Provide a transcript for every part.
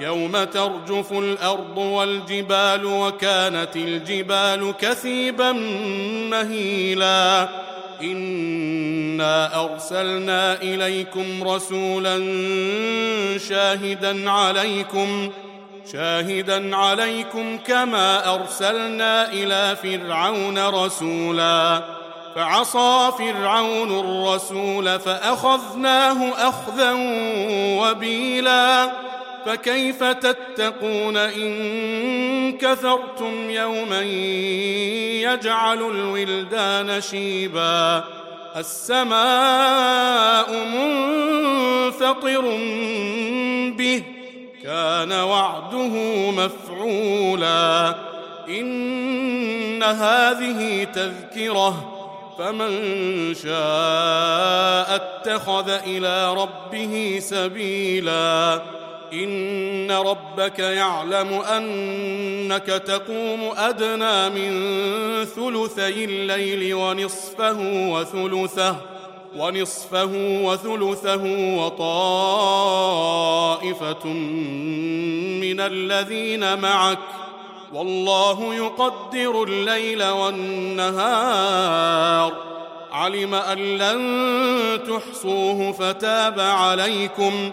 يوم ترجف الأرض والجبال وكانت الجبال كثيبا مهيلا. إنا أرسلنا إليكم رسولا شاهدا عليكم شاهدا عليكم كما أرسلنا إلى فرعون رسولا. فعصى فرعون الرسول فأخذناه أخذا وبيلا. فكيف تتقون إن كثرتم يوما يجعل الولدان شيبا السماء منفطر به كان وعده مفعولا إن هذه تذكرة فمن شاء اتخذ إلى ربه سبيلا إن ربك يعلم أنك تقوم أدنى من ثلثي الليل ونصفه وثلثه ونصفه وثلثه وطائفة من الذين معك. والله يقدر الليل والنهار. علم أن لن تحصوه فتاب عليكم ۖ.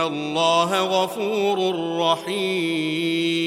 الله غفور رحيم